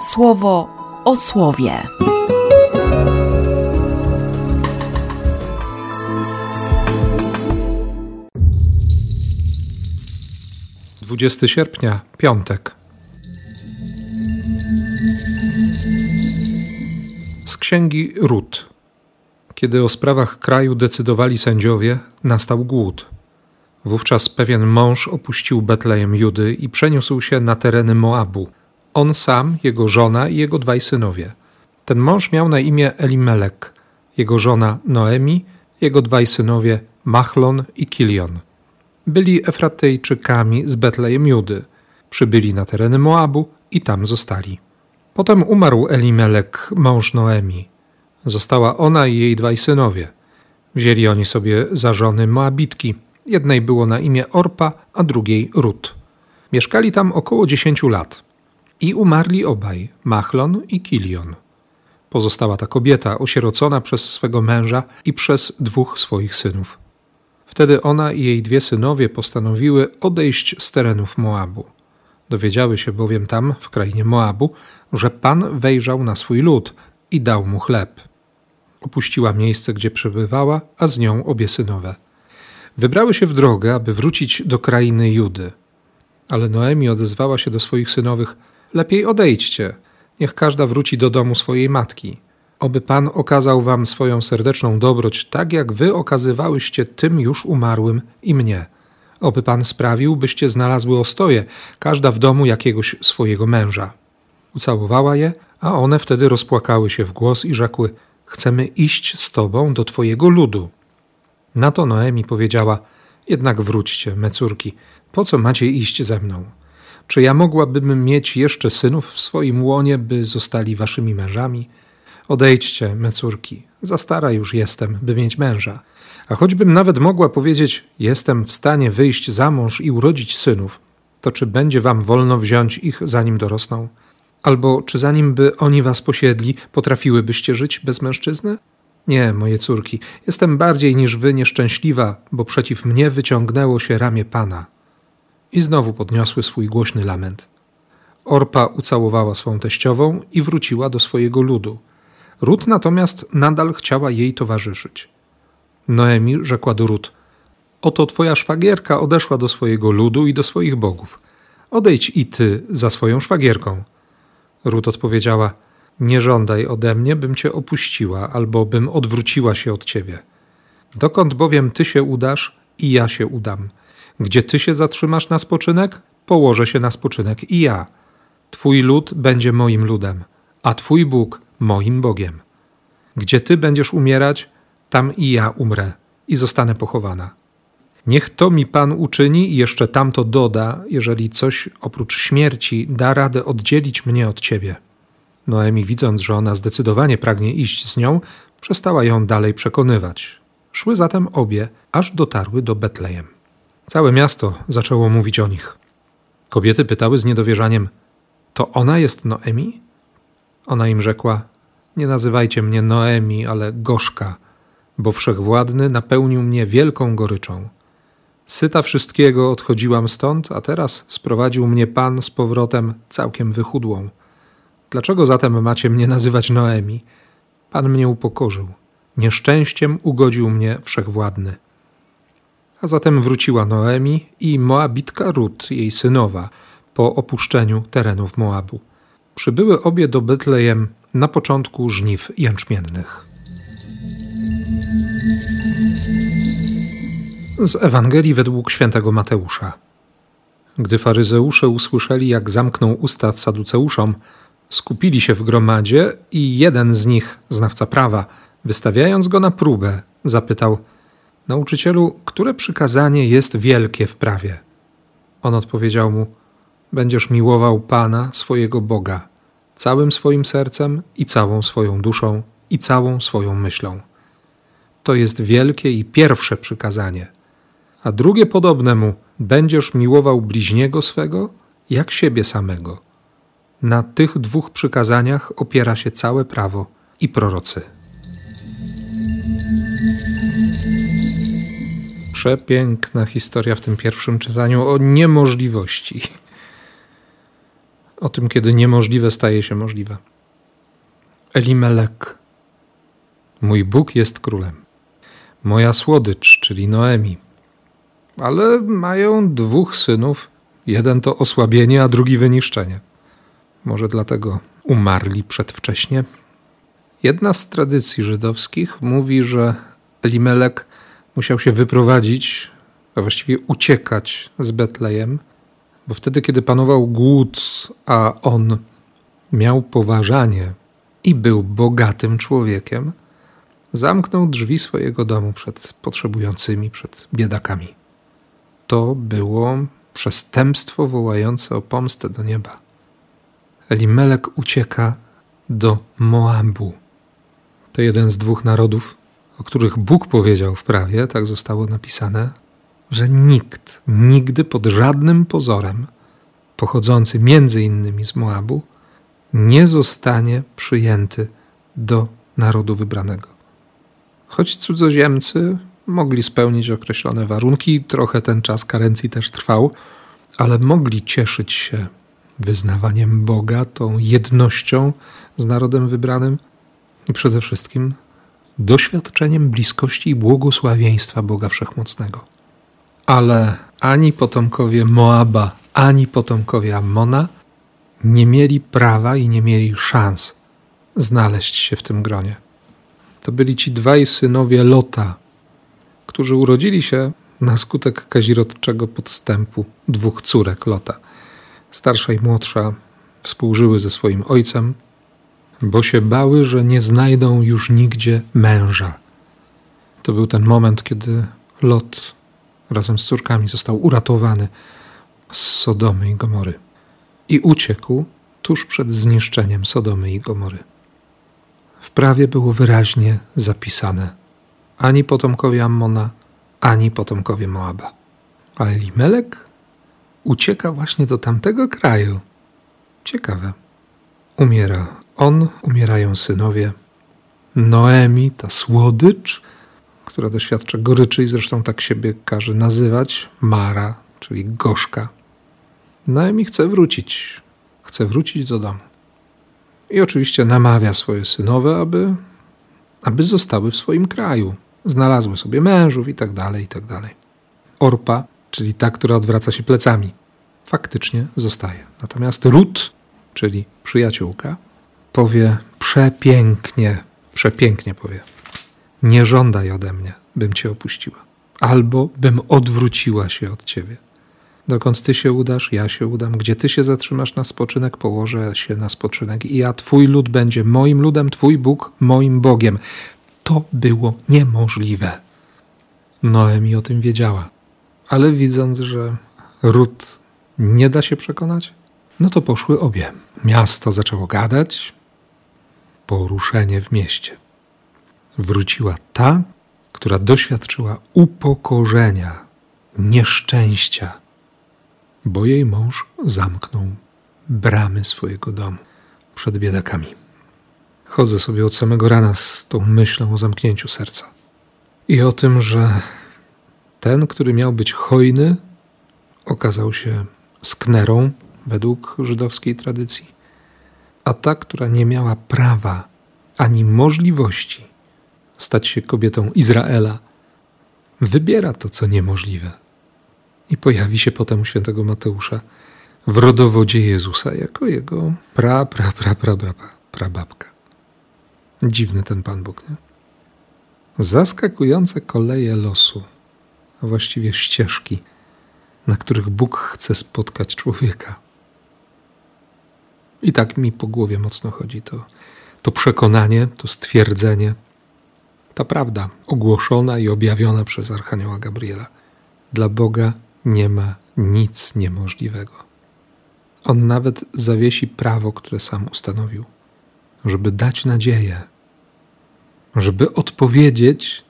słowo o słowie. 20 sierpnia, piątek. Z księgi Rut. Kiedy o sprawach kraju decydowali sędziowie, nastał głód. Wówczas pewien mąż opuścił Betlejem Judy i przeniósł się na tereny Moabu. On sam, jego żona i jego dwaj synowie. Ten mąż miał na imię Elimelek, jego żona Noemi, jego dwaj synowie Machlon i Kilion byli Efratejczykami z Betlejem Judy. Przybyli na tereny Moabu i tam zostali. Potem umarł Elimelek, mąż Noemi. Została ona i jej dwaj synowie. Wzięli oni sobie za żony Moabitki. Jednej było na imię Orpa, a drugiej Rut. Mieszkali tam około dziesięciu lat. I umarli obaj, Machlon i Kilion. Pozostała ta kobieta, osierocona przez swego męża i przez dwóch swoich synów. Wtedy ona i jej dwie synowie postanowiły odejść z terenów Moabu. Dowiedziały się bowiem tam, w krainie Moabu, że Pan wejrzał na swój lud i dał mu chleb. Opuściła miejsce, gdzie przebywała, a z nią obie synowe. Wybrały się w drogę, aby wrócić do krainy Judy. Ale Noemi odezwała się do swoich synowych: Lepiej odejdźcie, niech każda wróci do domu swojej matki. Oby Pan okazał wam swoją serdeczną dobroć, tak jak wy okazywałyście tym już umarłym i mnie. Oby Pan sprawił, byście znalazły ostoje, każda w domu jakiegoś swojego męża. Ucałowała je, a one wtedy rozpłakały się w głos i rzekły: Chcemy iść z tobą do twojego ludu. Na to Noemi powiedziała: Jednak wróćcie, me córki, po co macie iść ze mną? Czy ja mogłabym mieć jeszcze synów w swoim łonie, by zostali waszymi mężami? Odejdźcie, me córki, za stara już jestem, by mieć męża. A choćbym nawet mogła powiedzieć, jestem w stanie wyjść za mąż i urodzić synów, to czy będzie wam wolno wziąć ich, zanim dorosną? Albo czy zanim by oni was posiedli, potrafiłybyście żyć bez mężczyzny? Nie, moje córki, jestem bardziej niż wy nieszczęśliwa, bo przeciw mnie wyciągnęło się ramię Pana. I znowu podniosły swój głośny lament. Orpa ucałowała swą teściową i wróciła do swojego ludu. Rut natomiast nadal chciała jej towarzyszyć. Noemi rzekła do Rut: Oto twoja szwagierka odeszła do swojego ludu i do swoich bogów. Odejdź i ty za swoją szwagierką. Rut odpowiedziała: Nie żądaj ode mnie, bym cię opuściła, albo bym odwróciła się od ciebie. Dokąd bowiem ty się udasz, i ja się udam. Gdzie ty się zatrzymasz na spoczynek, położę się na spoczynek i ja. Twój lud będzie moim ludem, a twój Bóg moim Bogiem. Gdzie Ty będziesz umierać, tam i ja umrę i zostanę pochowana. Niech to mi Pan uczyni i jeszcze tamto doda, jeżeli coś oprócz śmierci da radę oddzielić mnie od Ciebie. Noemi, widząc, że ona zdecydowanie pragnie iść z nią, przestała ją dalej przekonywać. Szły zatem obie, aż dotarły do Betlejem. Całe miasto zaczęło mówić o nich. Kobiety pytały z niedowierzaniem: To ona jest Noemi? Ona im rzekła: Nie nazywajcie mnie Noemi, ale Gorzka, bo wszechwładny napełnił mnie wielką goryczą. Syta wszystkiego odchodziłam stąd, a teraz sprowadził mnie Pan z powrotem całkiem wychudłą. Dlaczego zatem macie mnie nazywać Noemi? Pan mnie upokorzył. Nieszczęściem ugodził mnie wszechwładny. A zatem wróciła Noemi i Moabitka Rut, jej synowa, po opuszczeniu terenów Moabu. Przybyły obie do Betlejem na początku żniw jęczmiennych. Z Ewangelii według świętego Mateusza. Gdy faryzeusze usłyszeli, jak zamknął usta saduceuszom, skupili się w gromadzie i jeden z nich, znawca prawa, wystawiając go na próbę, zapytał: Nauczycielu, które przykazanie jest wielkie w prawie? On odpowiedział mu: Będziesz miłował Pana, swojego Boga, całym swoim sercem i całą swoją duszą i całą swoją myślą. To jest wielkie i pierwsze przykazanie. A drugie podobne mu: będziesz miłował bliźniego swego jak siebie samego. Na tych dwóch przykazaniach opiera się całe prawo i prorocy. Przepiękna historia w tym pierwszym czytaniu o niemożliwości o tym, kiedy niemożliwe staje się możliwe. Elimelek. Mój Bóg jest królem. Moja słodycz, czyli Noemi. Ale mają dwóch synów. Jeden to osłabienie, a drugi wyniszczenie. Może dlatego umarli przedwcześnie. Jedna z tradycji żydowskich mówi, że Elimelek musiał się wyprowadzić, a właściwie uciekać z Betlejem, bo wtedy, kiedy panował głód, a on miał poważanie i był bogatym człowiekiem, zamknął drzwi swojego domu przed potrzebującymi, przed biedakami. To było przestępstwo wołające o pomstę do nieba. Elimelek ucieka do Moabu. To jeden z dwóch narodów, o których Bóg powiedział w prawie, tak zostało napisane, że nikt nigdy pod żadnym pozorem, pochodzący między innymi z Moabu, nie zostanie przyjęty do narodu wybranego. Choć cudzoziemcy mogli spełnić określone warunki, trochę ten czas karencji też trwał, ale mogli cieszyć się wyznawaniem Boga, tą jednością z narodem wybranym i przede wszystkim doświadczeniem bliskości i błogosławieństwa Boga Wszechmocnego. Ale ani potomkowie Moaba, ani potomkowie Ammona nie mieli prawa i nie mieli szans znaleźć się w tym gronie. To byli ci dwaj synowie Lota, którzy urodzili się na skutek kazirodczego podstępu dwóch córek Lota. Starsza i młodsza współżyły ze swoim ojcem, bo się bały, że nie znajdą już nigdzie męża. To był ten moment, kiedy Lot razem z córkami został uratowany z Sodomy i Gomory i uciekł tuż przed zniszczeniem Sodomy i Gomory. W prawie było wyraźnie zapisane: ani potomkowie Ammona, ani potomkowie Moaba. A Elimelek ucieka właśnie do tamtego kraju. Ciekawe. Umiera on, umierają synowie. Noemi, ta słodycz, która doświadcza goryczy i zresztą tak siebie każe nazywać, Mara, czyli gorzka. Noemi chce wrócić, chce wrócić do domu. I oczywiście namawia swoje synowe, aby, aby zostały w swoim kraju, znalazły sobie mężów i tak dalej, i tak dalej. Orpa, czyli ta, która odwraca się plecami, faktycznie zostaje. Natomiast Rut, czyli przyjaciółka, powie przepięknie, przepięknie powie. Nie żądaj ode mnie, bym cię opuściła, albo bym odwróciła się od ciebie. Dokąd ty się udasz, ja się udam. Gdzie ty się zatrzymasz na spoczynek, położę się na spoczynek. I ja, twój lud będzie moim ludem, twój Bóg moim Bogiem. To było niemożliwe. Noemi o tym wiedziała. Ale widząc, że Rut nie da się przekonać, no to poszły obie. Miasto zaczęło gadać, poruszenie w mieście. Wróciła ta, która doświadczyła upokorzenia, nieszczęścia, bo jej mąż zamknął bramy swojego domu przed biedakami. Chodzę sobie od samego rana z tą myślą o zamknięciu serca i o tym, że ten, który miał być hojny, okazał się sknerą według żydowskiej tradycji, a ta, która nie miała prawa ani możliwości stać się kobietą Izraela, wybiera to, co niemożliwe i pojawi się potem u świętego Mateusza w rodowodzie Jezusa jako jego pra, pra, pra, pra, pra, prababka. Dziwny ten Pan Bóg, nie? Zaskakujące koleje losu, a właściwie ścieżki, na których Bóg chce spotkać człowieka. I tak mi po głowie mocno chodzi to, to przekonanie, to stwierdzenie, ta prawda ogłoszona i objawiona przez Archanioła Gabriela. Dla Boga nie ma nic niemożliwego. On nawet zawiesi prawo, które sam ustanowił, żeby dać nadzieję, żeby odpowiedzieć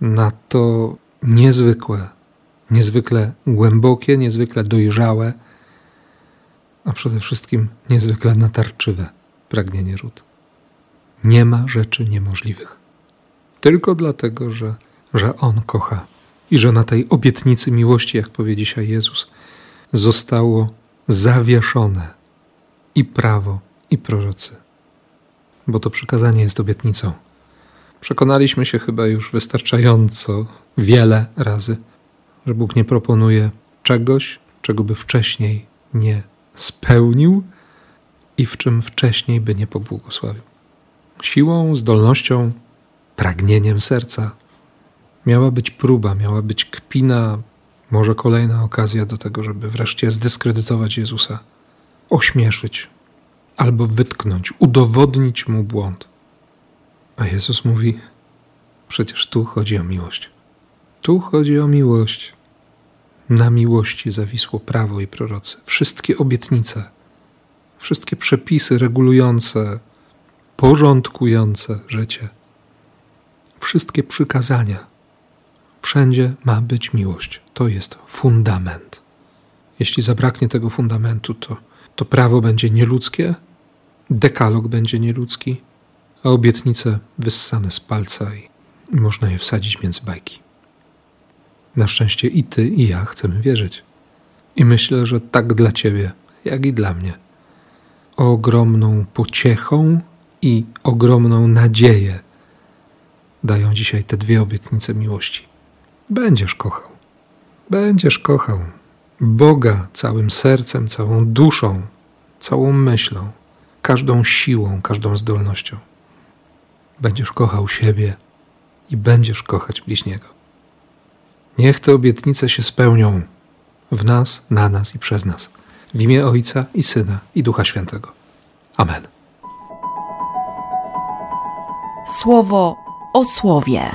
na to niezwykłe, niezwykle głębokie, niezwykle dojrzałe, a przede wszystkim niezwykle natarczywe pragnienie ród. Nie ma rzeczy niemożliwych. Tylko dlatego, że, że On kocha i że na tej obietnicy miłości, jak powie dzisiaj Jezus, zostało zawieszone i prawo, i prorocy. Bo to przykazanie jest obietnicą. Przekonaliśmy się chyba już wystarczająco wiele razy, że Bóg nie proponuje czegoś, czego by wcześniej nie spełnił i w czym wcześniej by nie pobłogosławił. Siłą, zdolnością, pragnieniem serca miała być próba, miała być kpina, może kolejna okazja do tego, żeby wreszcie zdyskredytować Jezusa, ośmieszyć albo wytknąć, udowodnić mu błąd. A Jezus mówi: Przecież tu chodzi o miłość. Tu chodzi o miłość. Na miłości zawisło prawo i prorocy. Wszystkie obietnice, wszystkie przepisy regulujące, porządkujące życie, wszystkie przykazania. Wszędzie ma być miłość. To jest fundament. Jeśli zabraknie tego fundamentu, to, to prawo będzie nieludzkie, dekalog będzie nieludzki, a obietnice wyssane z palca i, można je wsadzić między bajki. Na szczęście i ty, i ja chcemy wierzyć. I myślę, że tak dla ciebie, jak i dla mnie. Ogromną pociechą i ogromną nadzieję dają dzisiaj te dwie obietnice miłości. Będziesz kochał. Będziesz kochał Boga całym sercem, całą duszą, całą myślą, każdą siłą, każdą zdolnością. Będziesz kochał siebie i będziesz kochać bliźniego. Niech te obietnice się spełnią w nas, na nas i przez nas. W imię Ojca i Syna i Ducha Świętego. Amen. Słowo o słowie.